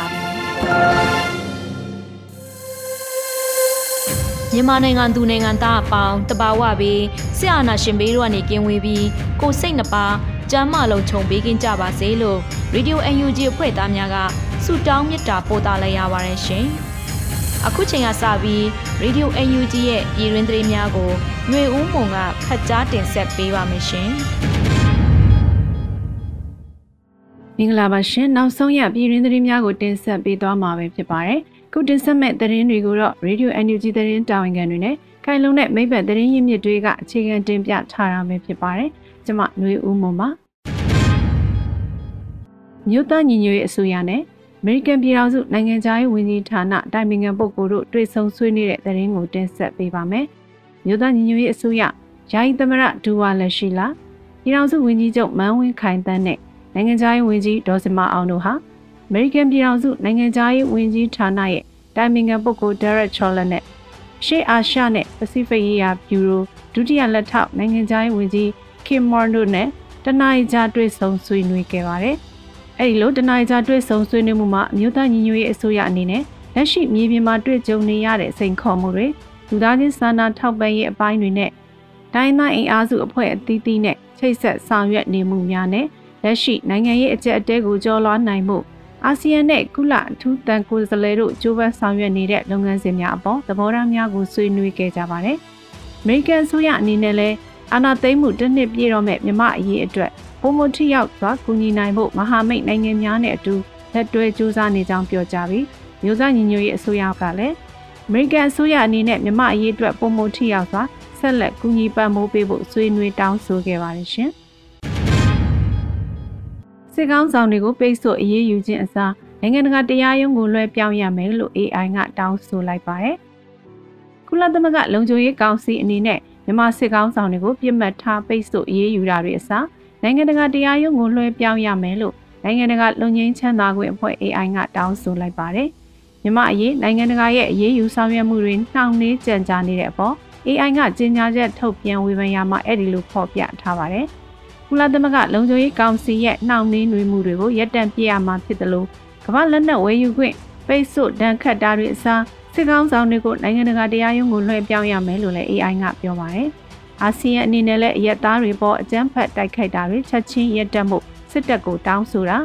ါပြီ မြန်မာနိုင်ငံသူနိုင်ငံသားအပေါင်းတဘာဝပြီးဆရာနာရှင်ဘေးတို့ကနေကင်းဝေးပြီးကိုစိတ်နှပါကျမ်းမာလုံးခြုံပေးကင်းကြပါစေလို့ Radio UNG အဖွဲ့သားများကဆုတောင်းမေတ္တာပို့သလိုက်ရပါတယ်ရှင်။အခုချိန်ကစပြီး Radio UNG ရဲ့ပြည်တွင်သတင်းများကိုຫນွေဦးမုံကဖတ်ကြားတင်ဆက်ပေးပါမယ်ရှင်။ င်္ဂလာပါရှင်နောက်ဆုံးရပြည်ရင်းသတင်းများကိုတင်ဆက်ပေးသွားမှာပဲဖြစ်ပါတယ်ခုတင်ဆက်မဲ့သတင်းတွေကိုတော့ Radio NUG သတင်းတာဝန်ခံတွေနဲ့ခိုင်လုံတဲ့မိဘသတင်းရင်းမြစ်တွေကအခြေခံတင်ပြထားတာပဲဖြစ်ပါတယ်ကျွန်မຫນွေဦးမွန်ပါမြို့သားညီညွတ်ရေးအစိုးရနဲ့ American ပြည်ထောင်စုနိုင်ငံသားရေးဝန်ကြီးဌာနတိုင်ပင်ခံပုဂ္ဂိုလ်တို့တွေ့ဆုံဆွေးနွေးတဲ့သတင်းကိုတင်ဆက်ပေးပါမယ်မြို့သားညီညွတ်ရေးအစိုးရယာယီသမရဒူဝါလက်ရှိလာပြည်ထောင်စုဝန်ကြီးချုပ်မန်းဝင်းခိုင်တန်းနဲ့ နိုင်ငံခြားရေးဝန်ကြီးဒေါ်စမအောင်တို့ဟာအမေရိကန်ပြည်ထောင်စုနိုင်ငံခြားရေးဝန်ကြီးဌာနရဲ့တိုင်ပင်ခံပုဂ္ဂိုလ် Derek Chollet နဲ့ရှေ့အာရှနဲ့ပစိဖိတ်ရေးရာဘျူရိုဒုတိယလက်ထောက်နိုင်ငံခြားရေးဝန်ကြီး Kim Moore တို့နဲ့တနင်္လာကြားတွေ့ဆုံဆွေးနွေးခဲ့ပါတယ်။အဲဒီလိုတနင်္လာကြားတွေ့ဆုံဆွေးနွေးမှုမှာအမျိုးသားညီညွတ်ရေးအစိုးရအနေနဲ့လက်ရှိမြေပြင်မှာတွေ့ကြုံနေရတဲ့စိန်ခေါ်မှုတွေလူသားချင်းစာနာထောက်ပံ့ရေးအပိုင်းတွေနဲ့တိုင်းသားအင်အားစုအဖွဲ့အသီးသီးနဲ့ချိတ်ဆက်ဆောင်ရွက်နေမှုများနဲ့ လက်ရှိနိုင်ငံရေးအကြက်အတဲကိုကျော်လွှားနိုင်မှုအာဆီယံနဲ့ကုလအထူးတန်ကိုယ်စားလှယ်တို့ကြိုးပမ်းဆောင်ရွက်နေတဲ့လုပ်ငန်းစဉ်များအပေါ်သဘောထားများကိုဆွေးနွေးခဲ့ကြပါတယ်။အမေရိကန်ဆိုရအနေနဲ့လည်းအာဏာသိမ်းမှုတစ်နှစ်ပြည့်တော့မဲ့မြမအရေးအတွက်ပုံမထိရောက်စွာကူညီနိုင်ဖို့မဟာမိတ်နိုင်ငံများနဲ့အတူလက်တွဲကြိုးစားနေကြောင်းပြောကြားပြီးမျိုးသားညီညွတ်ရေးအစိုးရကလည်းအမေရိကန်အစိုးရအနေနဲ့မြမအရေးအတွက်ပုံမထိရောက်စွာဆက်လက်ကူညီပံ့ပိုးပေးဖို့ဆွေးနွေးတောင်းဆိုခဲ့ပါတယ်ရှင်။ စစ်ကောင်းဆောင်တွေကိုပိတ်ဆို့အရေးယူခြင်းအစားနိုင်ငံတကာတရားရုံးကိုလွှဲပြောင်းရမယ်လို့ AI ကတောင်းဆိုလိုက်ပါတယ်။ကုလသမဂ္ဂလုံခြုံရေးကောင်စီအနေနဲ့မြန်မာစစ်ကောင်းဆောင်တွေကိုပြစ်မှတ်ထားပိတ်ဆို့အရေးယူတာတွေအစားနိုင်ငံတကာတရားရုံးကိုလွှဲပြောင်းရမယ်လို့နိုင်ငံတကာလုံခြုံရေးချမ်းသာခွင့်အဖွဲ့ AI ကတောင်းဆိုလိုက်ပါတယ်။မြမအရေးနိုင်ငံတကာရဲ့အရေးယူဆောင်ရွက်မှုတွေနှောင့်နှေးကြံကြာနေတဲ့အပေါ် AI ကကြေညာချက်ထုတ်ပြန်ဝေဖန်ရမှာအဲ့ဒီလိုဖော်ပြထားပါတယ်။ ကုလသမဂ္ဂလုံခြုံရေးကောင်စီရဲ့နှောင့်နှေးနှွေးမှုတွေကိုရပ်တန့်ပြရမှာဖြစ်တယ်လို့ကမ္ဘာလက်နက်ဝယ်ယူခွင့်ပိတ်ဆို့ဒဏ်ခတ်တာတွေအစားစစ်ကောင်ဆောင်တွေကိုနိုင်ငံတကာတရားရုံးကိုလွှဲပြောင်းရမယ်လို့လည်း AI ကပြောပါတယ်။အာဆီယံအနေနဲ့လည်းအရက်သားတွေပေါ်အကြမ်းဖက်တိုက်ခိုက်တာတွေချက်ချင်းရပ်တန့်မှုစစ်တပ်ကိုတောင်းဆိုတာ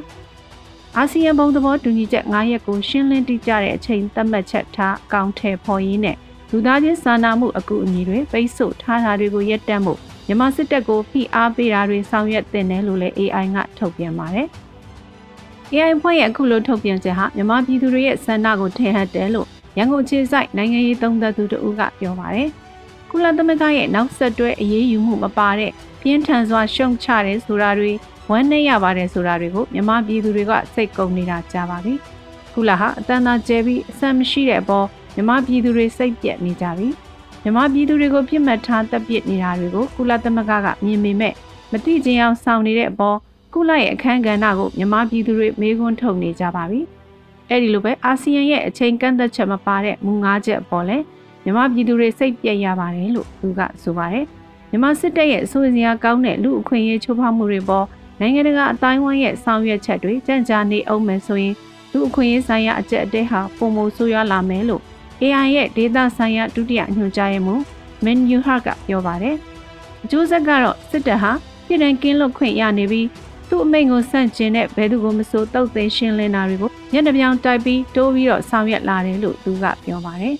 အာဆီယံဘုံသဘောတူညီချက်9ရက်ကိုရှင်းလင်းတိကျတဲ့အချိန်သတ်မှတ်ချက်ထားအကောင့်ထဲပေါ်ရင်းနဲ့လူသားချင်းစာနာမှုအကူအညီတွေပိတ်ဆို့ထားတာတွေကိုရပ်တန့်မှု မြန်မာစစ်တပ်ကိုဖိအားပေးတာတွေဆောင်ရွက်တင်တယ်လို့လည်း AI ကထုတ်ပြန်ပါတယ်။ AI ဖွဲ့ရဲ့အခုလိုထုတ်ပြန်ချက်ဟာမြန်မာပြည်သူတွေရဲ့ဆန္ဒကိုထင်ဟပ်တယ်လို့ရန်ကုန်ခြေဆိုင်နိုင်ငံရေးသုံးသပ်သူတို့ကပြောပါတယ်။ကုလသမဂ္ဂရဲ့နောက်ဆက်တွဲအရေးယူမှုမပါတဲ့ပြင်းထန်စွာရှုံချတယ်ဆိုတာတွေဝမ်းနည်းရပါတယ်ဆိုတာတွေကိုမြန်မာပြည်သူတွေကစိတ်ကုန်နေတာကြားပါပြီ။ကုလဟာအတန်သာကျဲပြီးအဆန်မရှိတဲ့အပေါ်မြန်မာပြည်သူတွေစိတ်ပြက်နေကြပြီ။ မြန်မာပြည်သူတွေကိုပြစ်မှတ်ထားတပ်ပစ်နေတာတွေကိုကုလသမဂ္ဂကမြင်ပေမဲ့မတိကျင်အောင်ဆောင်နေတဲ့အပေါ်ကုလရဲ့အခမ်းကဏ္ဍကိုမြန်မာပြည်သူတွေမေးခွန်းထုတ်နေကြပါပြီ။အဲဒီလိုပဲအာဆီယံရဲ့အချိန်ကန့်သက်ချက်မပါတဲ့မူ၅ချက်အပေါ်လဲမြန်မာပြည်သူတွေစိတ်ပြက်ရပါတယ်လို့သူကဆိုပါတယ်။မြန်မာစစ်တပ်ရဲ့အဆိုအစရာကောင်းတဲ့လူအခွင့်အရေးချိုးဖောက်မှုတွေပေါ်နိုင်ငံတကာအတိုင်းဝိုင်းရဲ့ဆောင်ရွက်ချက်တွေကြံ့ကြာနေအောင်မယ်ဆိုရင်လူအခွင့်အရေးဆိုင်ရာအကြက်အတဲဟာပုံမဆိုးရွားလာမယ်လို့ AI ရဲ့ဒေတာဆိုင်ရာဒုတိယညွှန်ကြားရေးမှူး Min Yu Ha ကပြောပါတယ်။အကျိုးဆက်ကတော့စစ်တပ်ဟာပြည်ထောင်ကင်းလွတ်ခွင့်ရနေပြီးသူ့အမိန့်ကိုဆန့်ကျင်တဲ့ဘယ်သူကိုမဆိုတုတ်သိမ်းရှင်းလင်းတာတွေကိုညနေပြောင်တိုက်ပြီးတိုးပြီးတော့ဆောင်ရွက်လာတယ်လို့သူကပြောပါတယ်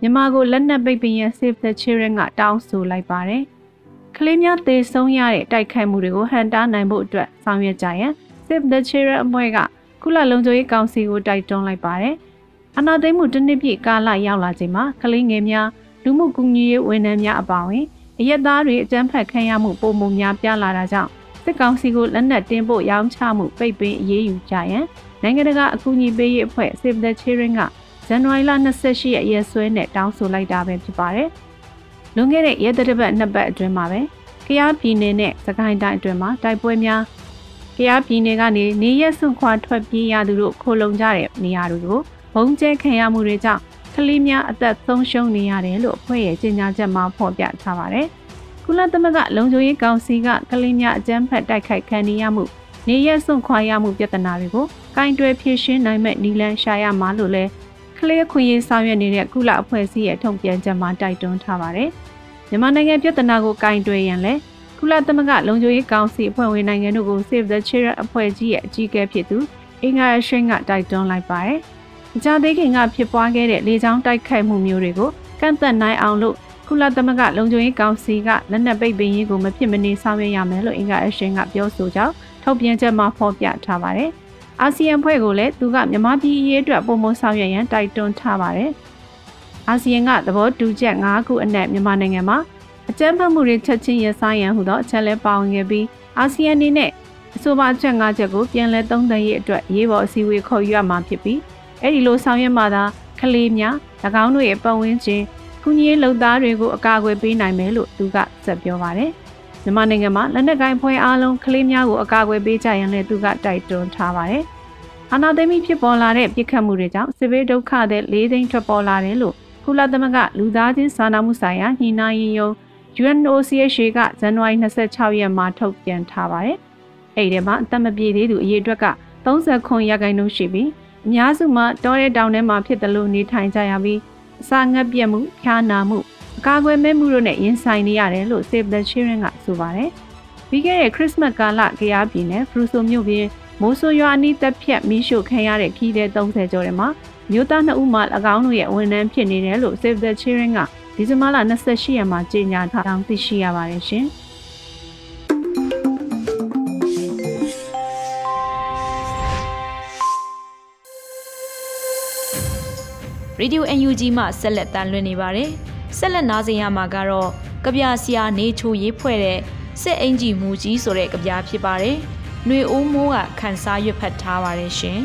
မြန်မာကိုလက်နက်ပိတ်ပင်ရ Save the Children ကတောင်းဆိုလိုက်ပါတယ်။ကလေးများသေဆုံးရတဲ့တိုက်ခိုက်မှုတွေကိုဟန်တားနိုင်ဖို့အတွက်ဆောင်ရွက်ကြရန် Save the Children အဖွဲ့က ကုလလုံခြုံရေးကောင်စီကိုတိုက်တွန်းလိုက်ပါတယ်။အနာသိမ်းမှုတစ်နှစ်ပြည့်ကာလရောက်လာချိန်မှာကလေးငယ်များလူမှုကူညီရေးဝန်ထမ်းများအပါအဝင်အရက်သားတွေအကြမ်းဖက်ခံရမှုပုံမှုများပြလာတာကြောင့်စစ်ကောင်စီကိုလက်နက်တင်ဖို့ရောင်းချမှုပိတ်ပင်အရေးယူကြရန်နိုင်ငံတကာအကူအညီပေးရေးအဖွဲ့ Save the Children ကဇန်နဝါရီလ28ရက်ရက်စွဲနဲ့တောင်းဆိုလိုက်တာပဲဖြစ်ပါတယ်။လွန်ခဲ့တဲ့ရက်တပတ်နှစ်ပတ်အတွင်းမှာပဲကယားပြည်နယ်နဲ့စကိုင်းတိုင်းအတွင်းမှာတိုက်ပွဲများ ကယားပြည်နယ်ကနေနေရက်စွန့်ခွာထွက်ပြေးရသူတို့ခိုလုံကြတဲ့နေရာတွေကိုဘုံကျဲခံရမှုတွေကြောင့်ကလေးများအသက်ဆုံးရှုံးနေရတယ်လို့အဖွဲ့ရဲ့ကြေညာချက်မှာဖော်ပြထားပါတယ်။ကုလသမဂ္ဂလုံခြုံရေးကောင်စီကကလေးများအကြမ်းဖက်တိုက်ခိုက်ခံရမှုနေရက်စွန့်ခွာရမှုပြဿနာတွေကိုကင်တွယ်ဖြေရှင်းနိုင်မဲ့နည်းလမ်းရှာရမှာလို့လည်းကလေးခွင့်ရေးဆောင်ရွက်နေတဲ့ကုလအဖွဲ့အစည်းရဲ့ထုံပြန်ချက်မှာတိုက်တွန်းထားပါတယ်။မြန်မာနိုင်ငံပြည်ထနာကိုကင်တွယ်ရန်လဲ ကုလသမဂ္ဂလုံခြုံရေးကောင်စီအဖွဲ့ဝင်နိုင်ငံတို့ကို Save the Children အဖွဲ့ကြီးရဲ့အကြီးအကဲဖြစ်သူအင်္ဂါရရှိန်ကတိုက်တွန်းလိုက်ပါတယ်။အကြသေးခင်ကဖြစ်ပွားခဲ့တဲ့လေကြောင်းတိုက်ခိုက်မှုမျိုးတွေကိုကန့်သက်နိုင်အောင်လို့ကုလသမဂ္ဂလုံခြုံရေးကောင်စီကလက်နက်ပိတ်ပင်ရေးကိုမဖြစ်မနေဆောင်ရွက်ရမယ်လို့အင်္ဂါအရှင်ကပြောဆိုကြောင်းထုတ်ပြန်ချက်မှာဖော်ပြထားပါတယ်။အာဆီယံဖွဲ့ကိုလည်းသူကမြန်မာပြည်အရေးအတွက်ပုံမဆောင်ရွက်ရန်တိုက်တွန်းထားပါတယ်။အာဆီယံကသဘောတူချက်၅ခုအနက်မြန်မာနိုင်ငံမှာအ ကြမ်းဖက်မှုတွေချက်ချင်းရဆိုင်ရန်ဟူသောအချက်လဲပါဝင်ခဲ့ပြီးအာဆီယံအနေနဲ့အဆိုပါအချက်၅ချက်ကိုပြန်လည်သုံးသပ်ရေးအတွက်ရေးပေါ်အစည်းအဝေးခေါ်ယူရမှာဖြစ်ပြီးအဲ့ဒီလိုဆောင်ရွက်မှသာကလေးများ၎င်းတို့ရဲ့ပတ်ဝန်းကျင်ကုညီရေးလုပ်သားတွေကိုအကာအကွယ်ပေးနိုင်မယ်လို့သူကဆက်ပြောပါတယ်။မြန်မာနိုင်ငံမှာလက်နက်ကိုင်ဖွဲ့အားလုံးကလေးများကိုအကာအကွယ်ပေးကြရန်လည်းသူကတိုက်တွန်းထားပါတယ်။အာဏာသိမ်းပြီးဖြစ်ပေါ်လာတဲ့ပြစ်ခတ်မှုတွေကြောင့်စစ်ဘေးဒုက္ခတဲ့၄သိန်းထွက်ပေါ်လာတယ်လို့ကုလသမဂ္ဂလူသားချင်းစာနာမှုဆိုင်ရာညှိနှိုင်းရေးယုံ UNOCHA ကဇန်နဝါရီ26ရက်မှာထုတ်ပြန်ထားပါတယ်။အဲ့ဒီမှာအသက်မပြည့်သေးသူအရေအတွက်က39ရာခိုင်နှုန်းရှိပြီးအများစုမှာတောရဲတောင်ထဲမှာဖြစ်တယ်လို့နေထိုင်ကြရပြီးအစာငတ်ပြတ်မှုဖျားနာမှုအကာအကွယ်မဲ့မှုတို့နဲ့ရင်ဆိုင်နေရတယ်လို့ Save the Children ကဆိုပါတယ်။ပြီးခဲ့တဲ့ Christmas ကာလကရားပြည်နယ်ဖရူဆိုမြို့ပြင်မိုးဆိုရွာအနီးတက်ဖြတ်မီးရှို့ခံရတဲ့ခီးတဲ့30ကျော်ထဲမှာမြို့သား2ဦးမှ၎င်းတို့ရဲ့ဝန်ထမ်းဖြစ်နေတယ်လို့ Save the Children က ဒီဇင်ဘာလ28ရက်မှာကြေညာထားကြောင်းသိရှိရပါတယ်ရှင်။ Radio UNG မှဆက်လက်တန်လွှင့်နေပါတယ်။ဆက်လက်နားဆင်ရမှာကတော့ကြပြဆရာနေချိုရေးဖွဲ့တဲ့စစ်အင်ဂျီမူကြီးဆိုတဲ့ကြပြဖြစ်ပါတယ်။ຫນွေအိုးမိုးကခန်းစားရွတ်ဖတ်ထားပါတယ်ရှင်။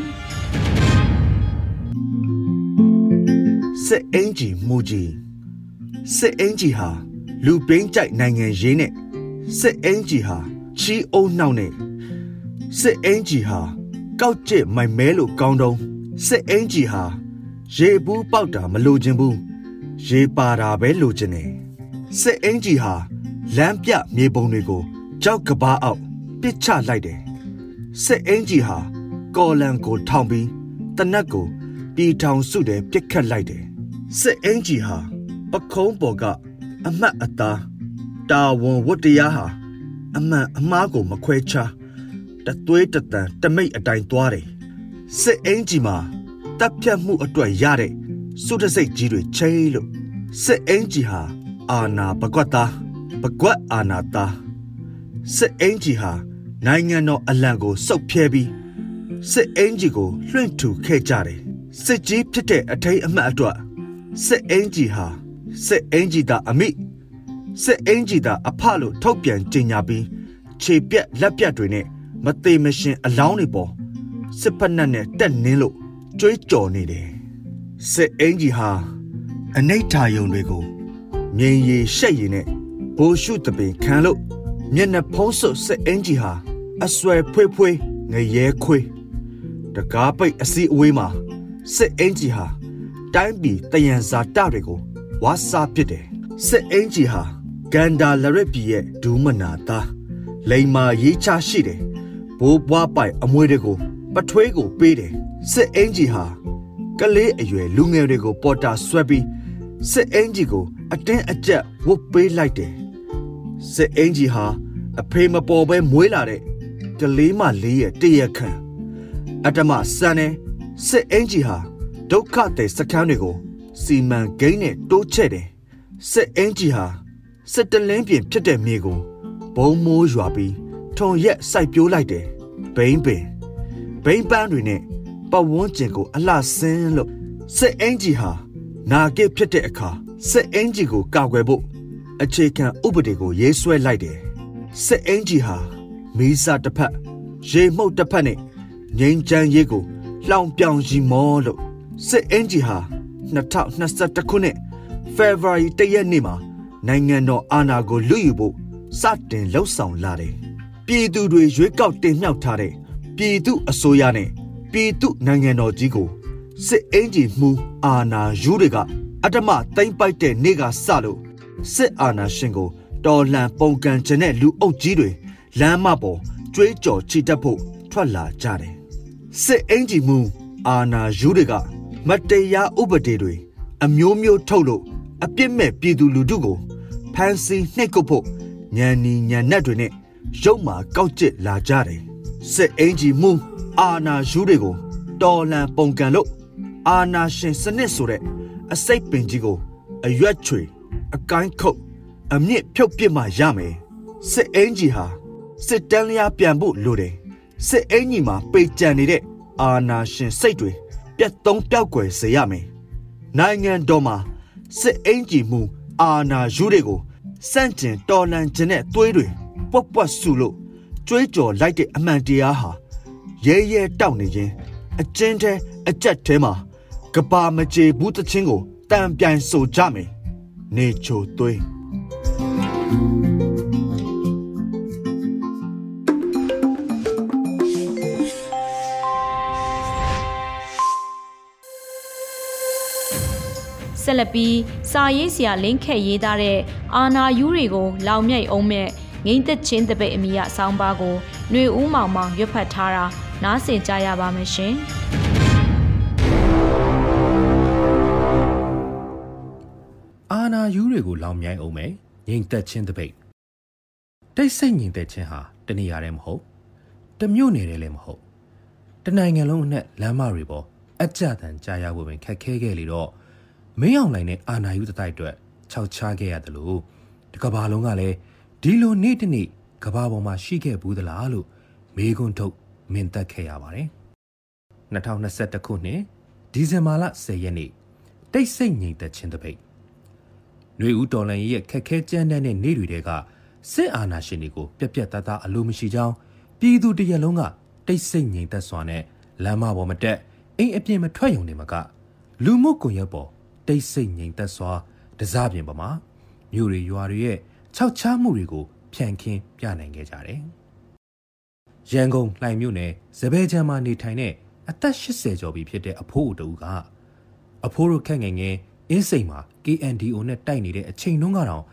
စစ်အင်ဂျီမူကြီး စစ်အင်ဂျီဟာလူပင်းကြိုက်နိုင်ငံရေးနဲ့စစ်အင်ဂျီဟာချီအုံနှောက်နဲ့စစ်အင်ဂျီဟာကောက်ကျစ်မိုင်မဲလို့ကောင်းတုံးစစ်အင်ဂျီဟာရေဘူးပေါက်တာမလိုချင်ဘူးရေပါတာပဲလိုချင်တယ်စစ်အင်ဂျီဟာလမ်းပြမြေပုံတွေကိုကြောက်ကဘာအောက်ပစ်ချလိုက်တယ်စစ်အင်ဂျီဟာကော်လန်ကိုထောင်ပြီးတနက်ကိုပြည်ထောင်စုတယ်ပြစ်ခတ်လိုက်တယ်စစ်အင်ဂျီဟာပ ခုံးပေါ်ကအမတ်အသားတာဝန်ဝတ္တရားဟာအမှန်အမှားကိုမခွဲခြားတသွေးတတန်တမိတ်အတိုင်းသွားတယ်စစ်အင်ဂျီမှာတပ်ဖြတ်မှုအတွက်ရတဲ့စုတစိတ်ကြီးတွေချိလို့စစ်အင်ဂျီဟာအာနာပကွက်သားပကွက်အာနာသားစစ်အင်ဂျီဟာနိုင်ငံတော်အလံကိုစုပ်ဖြဲပြီးစစ်အင်ဂျီကိုလွှင့်ထူခဲ့ကြတယ်စစ်ကြီးဖြစ်တဲ့အထိန်အမှတ်အတွက်စစ်အင်ဂျီဟာ စစ်အင်ဂျီသားအမိစစ်အင်ဂျီသားအဖလို့ထုတ်ပြန်ကြေညာပြီးခြေပြက်လက်ပြက်တွေနဲ့မသေးမရှင်အလောင်းတွေပေါ်စစ်ဖက်နှက်နဲ့တက်နင်းလို့ကြွေးကြော်နေတယ်စစ်အင်ဂျီဟာအနိဋ္ဌာယုံတွေကိုမြင်ရည်ရှက်ရည်နဲ့ဘိုးရှုတပင်ခံလို့မျက်နှာဖုံးစွပ်စစ်အင်ဂျီဟာအဆွဲဖွေးဖွေးငရဲခွေးတကားပိတ်အစီအဝေးမှာစစ်အင်ဂျီဟာတိုင်းပြည်တယံဇာတတွေကို ဝါစာပစ်တယ်စစ်အင်ဂျီဟာကန်ဒါလရစ်ပြည်ရဲ့ဒူးမနာသားလိန်မာရေးချရှိတယ်ဘိုးဘွားပိုင်အမွေတွေကိုပထွေးကိုပေးတယ်စစ်အင်ဂျီဟာကလေးအရွယ်လူငယ်တွေကိုပေါ်တာဆွဲပြီးစစ်အင်ဂျီကို အတင်းအကျပ်ဝုတ်ပေးလိုက်တယ်စစ်အင်ဂျီဟာအဖေမပေါ်ပဲမွေးလာတဲ့ကလေးမလေးရဲ့တရခံအတ္တမစံနေစစ်အင်ဂျီဟာဒုက္ခတဲ့စခန်းတွေကို စီမံကိန်းနဲ့တိုးချဲ့တယ်စစ်အင်ဂျီဟာစစ်တလင်းပြင်ဖြစ်တဲ့မြေကိုဘုံမိုးရွာပြီးထုံရက်စိုက်ပျိုးလိုက်တယ်ဘိန်းပင်ဘိန်းပန်းတွေနဲ့ပတ်ဝန်းကျင်ကိုအလှဆင်းလို့စစ်အင်ဂျီဟာနာဂစ်ဖြစ်တဲ့အခါစစ်အင်ဂျီကိုကာကွယ်ဖို့အခြေခံဥပဒေကိုရေးဆွဲလိုက်တယ်စစ်အင်ဂျီဟာမီးစာတစ်ဖက်ရေမှုတ်တစ်ဖက်နဲ့ငိမ့်ချမ်းရေးကိုလှောင်ပြောင်ရီမောလို့စစ်အင်ဂျီဟာ 2021ခုနှစ်ဖေဖော်ဝါရီတရက်နေ့မှာနိုင်ငံတော်အာဏာကိုလွတ်ယူဖို့စတင်လှုပ်ဆောင်လာတယ်ပြည်သူတွေရွေးကောက်တင်မြှောက်ထားတဲ့ပြည်သူအစိုးရနဲ့ပြည်သူနိုင်ငံတော်ကြီးကိုစစ်အင်ဂျီမှုအာဏာယူတွေကအတ္တမသိမ့်ပိုက်တဲ့နေ့ကစလို့စစ်အာဏာရှင်ကိုတော်လှန်ပုံကန်ခြင်းတဲ့လူအုပ်ကြီးတွေလမ်းမပေါ်ကြွေးကြော်ချီတက်ဖို့ထွက်လာကြတယ်စစ်အင်ဂျီမှုအာဏာယူတွေက မတရားဥပဒေတွေအမျိုးမျိုးထုတ်လို့အပြစ်မဲ့ပြည်သူလူထုကိုဖမ်းဆီးနှိပ်ကွပ်ဖို့ညံနီညံနက်တွေနဲ့ရုပ်မာကောက်ကျစ်လာကြတယ်စစ်အင်ဂျီမှုအာဏာယူတွေကိုတော်လန်ပုံကန်လို့အာဏာရှင်စနစ်ဆိုတဲ့အစိတ်ပင်ကြီးကိုအရွက်ချွေအကိုင်းခုတ်အမြင့်ဖြုတ်ပစ်မှရမယ်စစ်အင်ဂျီဟာစစ်တန်းလျားပြန်ဖို့လိုတယ်စစ်အင်ဂျီမှာပေကြံနေတဲ့အာဏာရှင်စိတ်တွေ ပြတ်သုံးပြောက်ွယ်စေရမယ်နိုင်ငံတော်မှာစစ်အင်ဂျီမှုအာဏာယူတွေကိုစန့်ကျင်တော်လှန်ခြင်းနဲ့သွေးတွေပွက်ပွက်ဆူလို့ကြွေးကြော်လိုက်တဲ့အမှန်တရားဟာရဲရဲတောက်နေခြင်းအကျဉ်းထဲအကြက်ထဲမှာကဘာမကြေဘူးတချင်းကိုတံပြိုင်ဆိုကြမယ်နေချိုသွေး ဆက်လက်ပြီးစာရေးဆရာလင်းခက်ရေးသားတဲ့အာနာယူးတွေကို လောင်မြိုက်အောင်မဲ့ငိမ့်သက်ချင်းတပိတ်အမိရဆောင်းပါးကိုຫນွေဦးမောင်မောင်ရွတ်ဖတ်ထားတာနားဆင်ကြရပါမယ်ရှင်။အာနာယူးတွေကိုလောင်မြိုက်အောင်မယ်ငိမ့်သက်ချင်းတပိတ်တိတ်ဆိတ်ငိမ့်သက်ချင်းဟာတနေရာတည်းမဟုတ်တမျိုးနယ်တည်းလည်းမဟုတ်တနိုင်ငံလုံးအနှက်လမ်းမတွေပေါ်အကြတန်ကြားရဖို့ပင်ခက်ခဲခဲ့လေတော့ မင်းအောင်နိုင်တဲ့အာနာယူတတိုက်အတွက်ခြောက်ချခဲ့ရတယ်လို့ဒီကဘာလုံးကလည်းဒီလိုနေ့တနေ့ကဘာပေါ်မှာရှိခဲ့ဘူးသလားလို့မေးခွန်းထုတ်မင်သက်ခဲ့ရပါတယ်2021ခုနှစ်ဒီဇင်ဘာလ10ရက်နေ့တိတ်ဆိတ်ငြိမ်သက်ခြင်းတပိတ်ຫນွေဦးတော်လန်ရဲ့ခက်ခဲကြမ်းတမ်းတဲ့နေ့တွေကစစ်အာဏာရှင်တွေကိုပြက်ပြက်သားသားအလိုမရှိကြောင်းပြည်သူတရက်လုံးကတိတ်ဆိတ်ငြိမ်သက်စွာနဲ့လမ်းမပေါ်မတက်အိမ်အပြင်မထွက်ရုံနေမှာကလူမှုကွန်ရက်ပေါ် တိတ်ဆိတ်ငြိမ်သက်စွာတစားပြင်ပေါ်မှာမြို့တွေရွာတွေရဲ့ခြောက်ချားမှုတွေကိုဖြန့်ခင်းပြနိုင်ခဲ့ကြတယ်။ရန်ကုန်လှိုင်မြို့နယ်ဇပဲချမ်းမှာနေထိုင်တဲ့အသက်80ကျော်ပြီဖြစ်တဲ့အဖိုးအတူကအဖိုးတို့ခက်ငယ်ငယ်အင်းစိန်မှာ KNDO နဲ့တိုက်နေတဲ့အချိန်တုန်းကတော့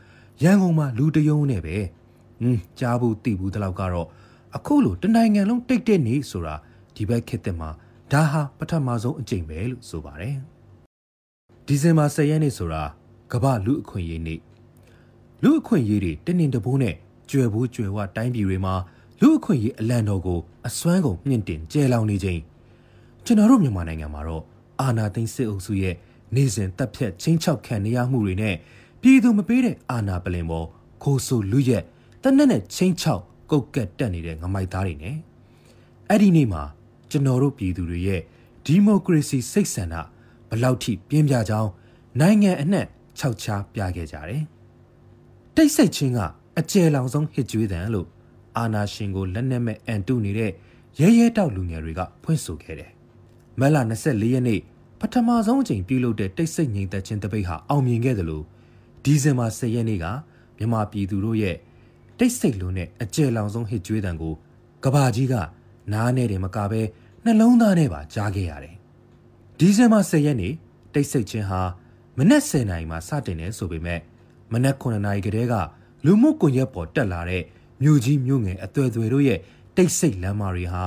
ရန်ကုန်မှာလူတယုံနဲ့ပဲဟင်းကြားဘူးသိဘူးတလောက်ကတော့အခုလိုတနိုင်ငံလုံးတိတ်တဲ့နေဆိုတာဒီဘက်ခေတ်တဲ့မှာဒါဟာပထမဆုံးအကြိမ်ပဲလို့ဆိုပါတယ် ဒီဇင်ဘာ10ရက်နေ့ဆိုတာကမ္ဘာလူအခွင့်အရေးနေ့လူအခွင့်အရေးတွေတင်းတင်းတပိုးနဲ့ကျွယ်ဘူးကျွယ်ဝတိုင်းပြည်တွေမှာလူအခွင့်အရေးအလံတော်ကိုအစွမ်းကုန်မြင့်တင်ကျဲလောင်နေချိန်ကျွန်တော်တို့မြန်မာနိုင်ငံမှာတော့အာဏာသိမ်းစစ်အုပ်စုရဲ့နေစဉ်တပ်ဖြတ်ချင်းချောက်ခံနေရမှုတွေနဲ့ပြည်သူမပေးတဲ့အာဏာပလင်ပေါ်ခိုးဆိုလူရက်တနက်နဲ့ချင်းချောက်ကုတ်ကက်တက်နေတဲ့ငမိုက်သားတွေနဲ့အဲ့ဒီနေ့မှာကျွန်တော်တို့ပြည်သူတွေရဲ့ဒီမိုကရေစီစိတ်ဆန္ဒ ဘလောက်ထိပြင်းပြကြောင်းနိုင်ငံအနှံ့ခြောက်ချားပြခဲ့ကြတယ်။တိတ်ဆိတ်ချင်းကအကျယ်လောင်ဆုံးဟစ်ကြွေးတံလို့အာနာရှင်ကိုလက်နက်မဲ့အန်တုနေတဲ့ရဲရဲတောက်လူငယ်တွေကဖွင့်ဆိုခဲ့တယ်။မက်လာ24ရက်နေ့ပထမဆုံးအကြိမ်ပြုလုပ်တဲ့တိတ်ဆိတ်ငြိမ်သက်ခြင်းတပိတ်ဟာအောင်မြင်ခဲ့တယ်လို့ဒီဇင်ဘာ10ရက်နေ့ကမြန်မာပြည်သူတို့ရဲ့တိတ်ဆိတ်လုံးနဲ့အကျယ်လောင်ဆုံးဟစ်ကြွေးတံကိုကဘာကြီးကနားနဲ့တယ်မကပဲနှလုံးသားနဲ့ပါကြားခဲ့ရတယ်။ ဒီဇင်ဘာ10ရက်နေ့တိတ်ဆိတ်ခြင်းဟာမနက်10:00နာရီမှာစတင်တယ်ဆိုပေမဲ့မနက်9:00နာရီကတည်းကလူမှုကွန်ရက်ပေါ်တက်လာတဲ့မြို့ကြီးမြို့ငယ်အသွယ်သွယ်တို့ရဲ့တိတ်ဆိတ်လမ်းမတွေဟာ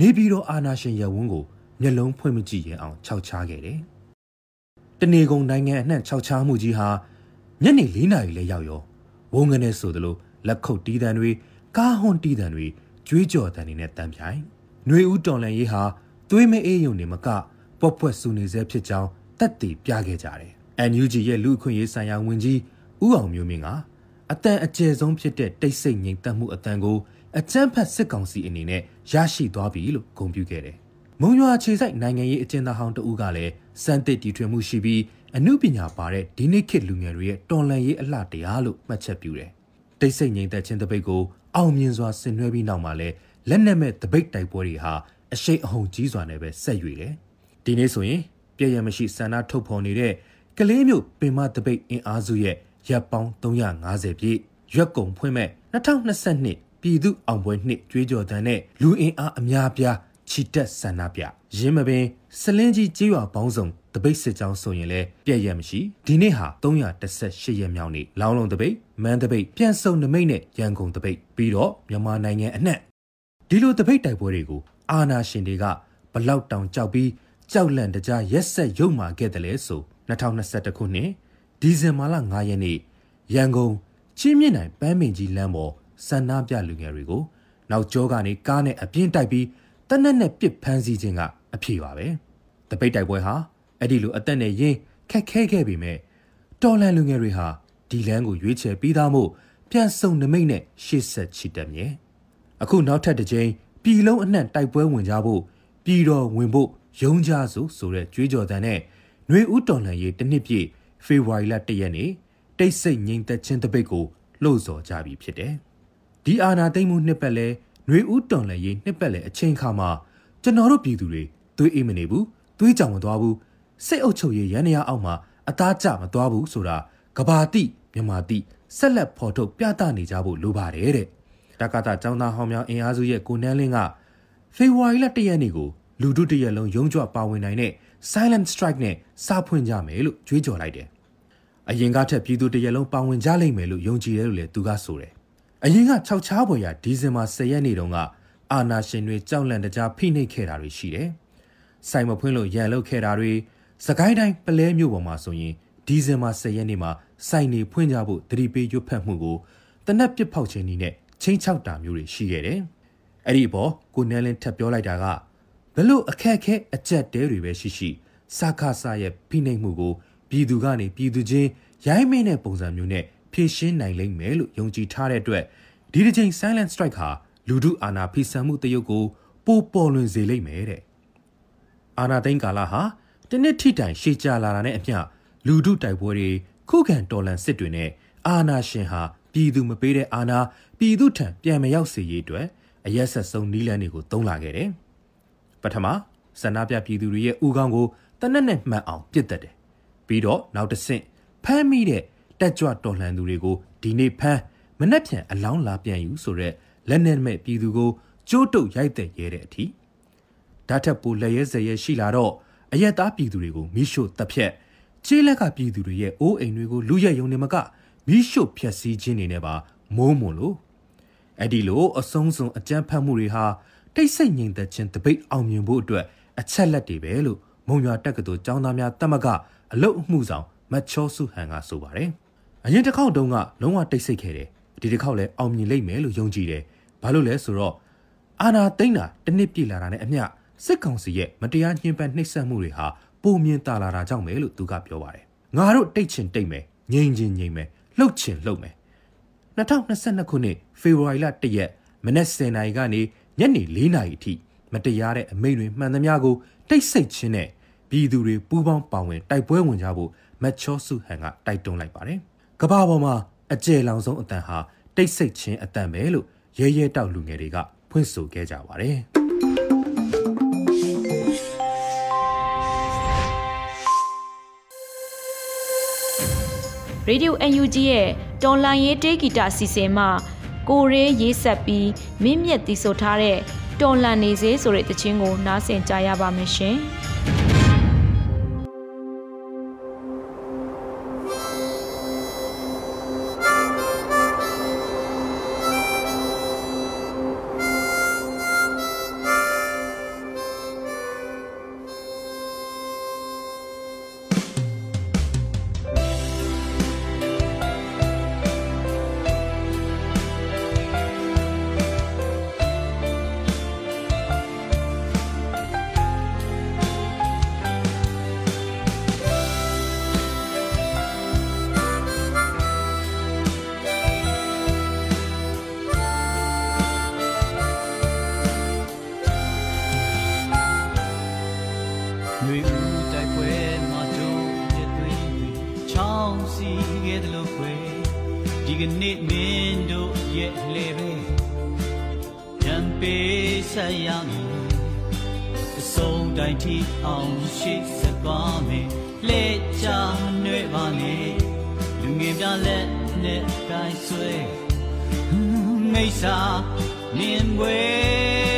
နေပြည်တော်အာနာရှင်ရဝန်းကိုမျက်လုံးဖွင့်မကြည့်ရင်အောင်ခြောက်ချားခဲ့တယ်။တနေကုန်နိုင်ငံအနှံ့ခြောက်ချားမှုကြီးဟာညနေ၄နာရီလဲရောက်ရောဝုန်းကနေဆိုသလိုလက်ခုပ်တီးတန်းတွေကားဟွန်တီးတန်တွေကြွေးကြော်တန်တွေနဲ့တန်ပြိုင်။ຫນွေဦးတော်လန်ရေးဟာသွေးမအေးယုံနေမက ပွက်ပွက်ဆူနေစေဖြစ်ကြောင်းတက်တည်ပြခဲ့ကြတယ်။ NUG ရဲ့လူအခွင့်ရေးဆိုင်ရာဝန်ကြီးဦးအောင်မျိုးမင်းကအတန်အကျယ်ဆုံးဖြစ်တဲ့တိတ်ဆိတ်ငြိမ်သက်မှုအတန်ကိုအကြမ်းဖက်စစ်ကောင်စီအနေနဲ့ရရှိသွားပြီလို့ဂုဏ်ပြုခဲ့တယ်။မုံရွာခြေဆိုင်နိုင်ငံရေးအကျဉ်းသားဟောင်းတဦးကလည်းစံတစ်တီထွင်မှုရှိပြီးအမှုပညာပါတဲ့ဒီနေ့ခေတ်လူငယ်တွေရဲ့တော်လှန်ရေးအလှတရားလို့မှတ်ချက်ပြုတယ်။တိတ်ဆိတ်ငြိမ်သက်ခြင်းတပိတ်ကိုအောင်မြင်စွာဆင်နွှဲပြီးနောက်မှာလဲလက်နက်မဲ့တပိတ်တိုက်ပွဲတွေဟာအရှိန်အဟုန်ကြီးစွာနဲ့ပဲဆက်ရွေတယ်။ ဒီနေ့ဆိုရင်ပြည့်ရမရှိဆန္ဒထုတ်ဖော်နေတဲ့ကလေးမျိုးပင်မတပိတ်အင်အားစုရဲ့ရပ်ပေါင်း350ပြည့်ရွက်ကုံဖွင့်မဲ့2022ပြည်သူအောင်ပွဲနှစ်ကြွေးကြော်တန်းနဲ့လူအင်အားအများပြားချီတက်ဆန္ဒပြရင်းမပင်စလင်းကြီးကြေးရွာပေါင်းစုံတပိတ်စစ်ကြောင်းဆိုရင်လည်းပြည့်ရမရှိဒီနေ့ဟာ318ရက်မြောက်နေ့လောင်းလုံးတပိတ်မန်းတပိတ်ပြန်စုံနမိတ်နဲ့ရန်ကုန်တပိတ်ပြီးတော့မြန်မာနိုင်ငံအနှံ့ဒီလိုတပိတ်တိုက်ပွဲတွေကိုအာနာရှင်တွေကဘလောက်တောင်ကြောက်ပြီး ကြောက်လန့်တကြားရက်ဆက်ရုံမာခဲ့တယ်လဲဆို2021ခုနှစ်ဒီဇင်ဘာလ9ရက်နေ့ရန်ကုန်ချင်းမြင့်နိုင်ပန်းမင်ကြီးလမ်းပေါ်ဆန္ဒပြလူငယ်တွေကိုနောက်ကျောကနေကားနဲ့အပြင်းတိုက်ပြီးတနက်နဲ့ပစ်ဖမ်းဆီးခြင်းကအဖြေပါပဲတပိတ်တိုက်ပွဲဟာအဲ့ဒီလိုအသက်နဲ့ရင်းခက်ခဲခဲ့ပေမဲ့တော်လန်လူငယ်တွေဟာဒီလမ်းကိုရွေးချယ်ပြီးသားမို့ပြန်စုံနမိတ်နဲ့ရှေ့ဆက်ချီတက်မြဲအခုနောက်ထပ်တစ်ကြိမ်ပြည်လုံးအနှံ့တိုက်ပွဲဝင်ကြဖို့ပြည်တော်ဝင်ဖို့ ယုံကြဆိုဆိုတဲ့ကြွေးကြော်သံနဲ့နှွေဦးတော်လှန်ရေးတစ်နှစ်ပြည့်ဖေဖော်ဝါရီလ၁ရက်နေ့တိတ်ဆိတ်ငြိမ်သက်ခြင်းတပိတ်ကိုလှုံ့ဆော်ကြပြီဖြစ်တယ်။ဒီအာဏာသိမ်းမှုနှစ်ပတ်လဲနှွေဦးတော်လှန်ရေးနှစ်ပတ်လဲအချိန်ခါမှာကျွန်တော်တို့ပြည်သူတွေသွေးအိမ်မနေဘူးသွေးကြောင်မသွားဘူးစိတ်အုပ်ချုပ်ရေးရန်ရာအောက်မှာအသားကျမသွားဘူးဆိုတာကဘာတိမြမာတိဆက်လက်ဖော်ထုတ်ပြသနေကြဖို့လိုပါတယ်တဲ့တက္ကသကျောင်းသားဟောင်းများအင်အားစုရဲ့ကိုနန်းလင်းကဖေဖော်ဝါရီလ၁ရက်နေ့ကို လူထုတရက်လုံးရုံးကြွပါဝင်နိုင်တဲ့ silent strike နဲ့စာဖွင့်ကြမယ်လို့ကြွေးကြော်လိုက်တယ်။အရင်ကထက်ပြည်သူတရက်လုံးပါဝင်ကြလိမ့်မယ်လို့ယုံကြည်တယ်လို့လည်းသူကဆိုတယ်။အရင်က6ချားပေါ်ရာဒီဇင်ဘာ10ရက်နေ့တုန်းကအာနာရှင်တွေကြောက်လန့်တကြားဖိနှိပ်ခဲ့တာတွေရှိတယ်။စိုင်မဖွင့်လို့ရန်လုတ်ခဲ့တာတွေစကိုင်းတိုင်းပလဲမြို့ပေါ်မှာဆိုရင်ဒီဇင်ဘာ10ရက်နေ့မှာစိုင်နေဖွင့်ကြဖို့တတိပေးရွတ်ဖက်မှုကိုတနက်ပစ်ဖောက်ခြင်းနည်းနဲ့ချင်းချောက်တာမျိုးတွေရှိခဲ့တယ်။အဲ့ဒီအပေါ်ကိုနန်းလင်းထပ်ပြောလိုက်တာကဘ လို့အခက်ခဲအကြက်တဲတွေပဲရှိရှိစခါဆာရဲ့ဖိနှိပ်မှုကိုပြည်သူကနေပြည်သူချင်းရိုင်းမင်းတဲ့ပုံစံမျိုးနဲ့ဖြည့်ရှင်းနိုင်လိမ့်မယ်လို့ယုံကြည်ထားတဲ့အတွက်ဒီတစ်ချိန် silent strike ဟာလူထုအာဏာဖိဆန်မှုတရုပ်ကိုပိုပေါ်လွင်စေလိမ့်မယ်တဲ့အာဏာသိမ်းကာလဟာတနစ်ထိတိုင်ရှေ့ကြလာတာနဲ့အမျှလူထုတိုက်ပွဲတွေခုခံတော်လှန်စစ်တွေနဲ့အာဏာရှင်ဟာပြည်သူမပေးတဲ့အာဏာပြည်သူထံပြန်မရောက်စေရေးအတွက်အရက်ဆက်ဆုံးနီးလန်းတွေကိုသုံးလာခဲ့တယ် ပထမဆန္ဒပြပြည်သူတွေရဲ့ဥကောင်းကိုတနက်နဲ့မှန်အောင်ပြစ်တက်တယ်ပြီးတော့နောက်တစ်ဆင့်ဖမ်းမိတဲ့တက်ကြွတော်လှန်သူတွေကိုဒီနေ့ဖမ်းမနှက်ဖြန်အလောင်းလာပြန်ယူဆိုတဲ့လက်နဲ့မဲ့ပြည်သူကိုကျိုးတုပ်ရိုက်တဲ့ရဲတဲ့အထိဓာတ်ထက်ပိုလက်ရဲစရဲရှိလာတော့အယက်သားပြည်သူတွေကိုမိရှို့တပ်ဖြတ်ခြေလက်ကပြည်သူတွေရဲ့အိုးအိမ်တွေကိုလူရက်ယုံနေမကမိရှို့ဖျက်ဆီးခြင်းတွေနဲ့ပါမိုးမွန်လို့အဲ့ဒီလိုအဆုံးစွန်အကြမ်းဖက်မှုတွေဟာ တိတ်ဆိတ်ငြိမ်သက်ခြင်းတပိတ်အောင်မြင်ဖို့အတွက်အချက်လက်တွေပဲလို့မုံရွာတက္ကသိုလ်ကျောင်းသားများတမကအလုတ်အမှုဆောင်မတ်ချောစုဟန်ကဆိုပါတယ်။အရင်တစ်ခေါက်တုန်းကလုံးဝတိတ်ဆိတ်ခဲ့တယ်။ဒီတစ်ခေါက်လည်းအောင်မြင်လိမ့်မယ်လို့ယုံကြည်တယ်။ဘာလို့လဲဆိုတော့အာနာသိမ့်တာတစ်နှစ်ပြည့်လာတာနဲ့အမျှစစ်ကောင်စီရဲ့မတရားညှဉ်းပန်းနှိပ်စက်မှုတွေဟာပုံမြင်တာလာတာကြောင့်ပဲလို့သူကပြောပါတယ်။ငါတို့တိတ်ချင်တိတ်မယ်ငြိမ်ချင်ငြိမ်မယ်လှုပ်ချင်လှုပ်မယ်2022ခုနှစ်ဖေဖော်ဝါရီလ1ရက်မနက်10:00နာရီကနေ ညနေ4နာရီအထိမတရားတဲ့အမိန့်တွေမှန်သမျှကိုတိတ်ဆိတ်ခြင်းနဲ့ပြည်သူတွေပူးပေါင်းပါဝင်တိုက်ပွဲဝင်ကြဖို့မတ်ချောစုဟန်ကတိုက်တွန်းလိုက်ပါတယ်။ကဘာပေါ်မှာအကျယ်လောင်ဆုံးအတန်ဟာတိတ်ဆိတ်ခြင်းအတန်ပဲလို့ရဲရဲတောက်လူငယ်တွေကဖွင့်ဆိုခဲ့ကြပါတယ်။ Radio UNG ရဲ့တော်လန်ရေးတေးဂီတစီစဉ်မှာ ကိုရေးရေးဆက်ပြီးမင်းမြက်တီဆိုထားတဲ့တော်လန်နေစေဆိုတဲ့တခြင်းကိုနားဆင်ကြရပါမယ်ရှင်။ နဲ့ကိုင်းဆွဲမိတ်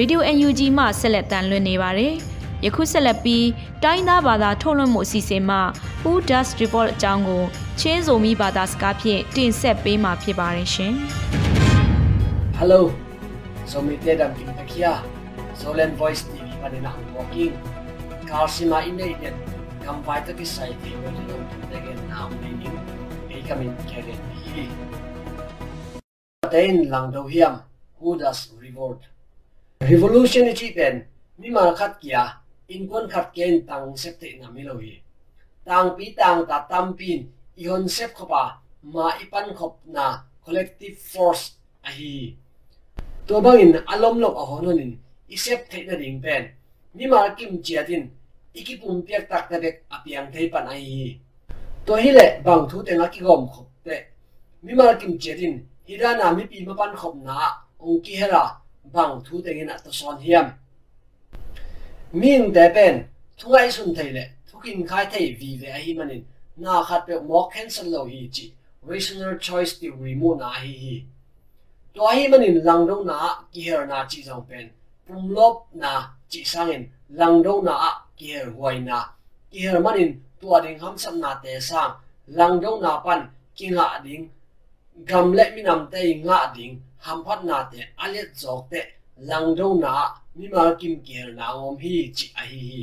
စာမြင်ပွဲရေဒီယို UNG မှဆက်လက်တန်လွှင့်နေပါတယ်။ယခုဆက်လက်ပြီးတိုင်းသားဘာသာထုတ်လွှင့်မှုအစီအစဉ်မှ Who Does Report အကြောင်းကိုချင်းစုံမိဘာသာစကားဖြင့်တင်ဆက်ပေးမှာဖြစ်ပါတယ်ရှင်။ Hello. So mi te dam king takia. Solen Voice TV pa din ako walking. Karsima ine ine kam vai ta ki sai ti mo din ang again now meaning. Ei kamin kere. ten lang do hiam who does revolt revolution chi pen mi ma khat kia in kon khat ken tang sep te na mi lo hi tang pi tang ta tam pin i hon sep khopa ma ipan khop na collective force a hi to bangin alom lok a hon in isep te na ding pen mi ma kim chiatin ikipum piak tak ta bek apiang thei pan a hi to hi le bang thu te na ki gom khop te mi ma kim chiatin hirana mi pi ma pan khop na ong ki hera bang thu te ngina to son hiam. Min te pen thungai sun thei le thukin khai thei vi ve a hi manin na khat pe mo cancel lo hi chi rational choice ti remove na hi hi. To hi manin lang dong na ki her na chi jong pen pum lop na chi sang sangin lang dong na ki her huai na ki her manin tua ding ham sam na te sang. Lang dong na pan ki nga ding gam le mi nam te nga ding หัมพัดนาเตอาเลจอกเตลังดูนามิมากิมเกลยนาอมฮีจิอฮีฮี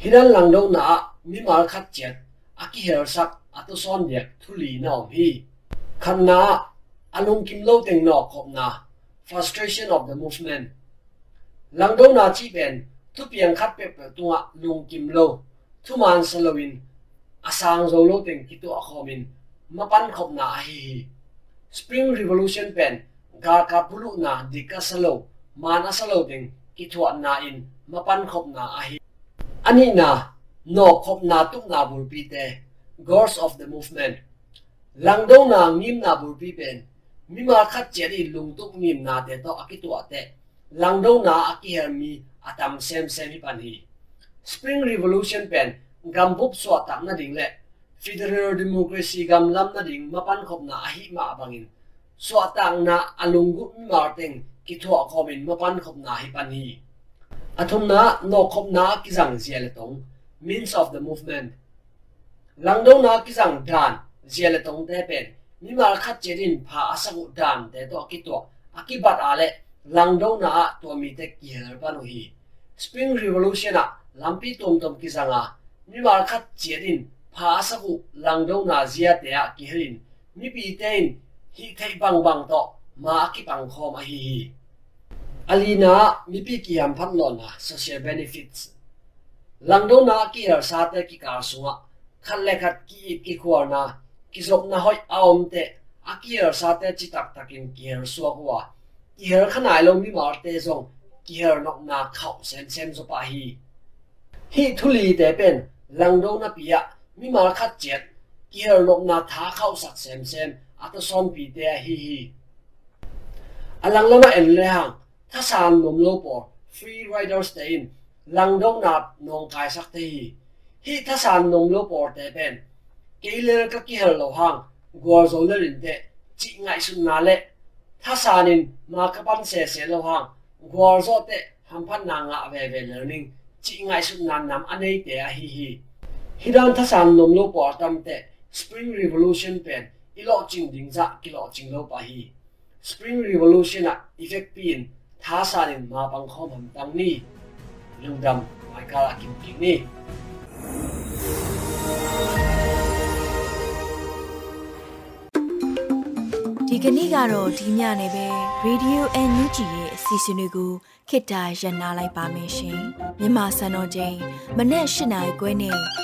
ฮินันลังดูนามิมาคัดเจ็ดอากิเฮลสักอัตุซอนเด็กทุลีนาอมฮีคันนาอนุมกิมโลเต็งนอกขอบนา frustration of the movement ลังดูนาจีเป็นทุเพียงคัดเป็ดตัวลุงกิมโลทุมันสลวินอาสางโซโลเต็งกิตัวอคอมินมาปั้นขอบนาฮี Spring Revolution เป็น ga ka pulu na dika salo mana salo ding ki thua na in mapan khop na a hi ani na no khop na tu na bul pi te gods of the movement. Lang do na ngim na bul pi pen mi ma khat cheri lung tuk ngim na te to akitua te. Lang do na aki her mi atam sem sem hi pan hi. Spring revolution pen, gam bup so tak na ding le. Federal democracy gam lam na ding mapan khop na ahi ma bangin สวตังนะอลุงกุมาเต็งกิทัวคอมินมาปันขบนาฮิปันฮีอาทุมนะนอกขบนากิสังเสียเลตง means of the movement ลังดงนะกิสังดานเสียเลตงได้เป็นนิมาคัดเจรินพาอาสกุดานแต่ตัวกิตัวอากิบัตอาเลลังดงนะตัวมีแต่กิเฮลปันุฮี spring revolution อะลัมปีตุมตุมกิสังอะนิมาคัดเจรินพาอาสกุลังดงนะเสียเตะกิเฮลินนิปีเตน ฮีไทบังบังต่อมาคิปังคอมอฮีอาลีนามีปีกิยมพันนอนนะ social benefits หลังโดนากี่รสาเตกิการสุงะขันเลขัดกีกิควรนะกิสกนะหอยอาอมเตะอากีรสาเตจิตักตักินกี่รสวกัวกี่รขนาดลงมีมาเตซงกีรนกนาเข้าเซนเซนสุปาฮีฮีทุลีเตเป็นหลังโดนาปียะมีมาขัดเจ็ดกี่รลงนาท้าเข้าสักเซนเซม ata son pi te hi hi alang lama en le hang tha san nom lo por free riders te in lang dong na nong kai sak te hi hi tha san nom lo por te ben ke le ka ki hel lo hang gwa zo le rin te chi ngai sun na le tha sanin ma ka pan se se lo hang gwa zo te ham phan na nga ve ve learning chi ngai sun na nam anei te a hi hi hidan tha san nom lo por tam te spring revolution pen ilo ching ding za kilo ching lo pa hi spring revolution a effect pin tha sanin ma pang khom ham tang ni lungdam mai kala kim king ni ဒီကနေ့ကတော့ဒီညနေပဲ Radio NUG ရဲ့အစီအစဉ်လေးကိုခေတ္တရ延လိုက်ပါမယ်ရှင်မြန်မာစံတော်ချိန်မနေ့၈နိုင်ခွဲနဲ့ည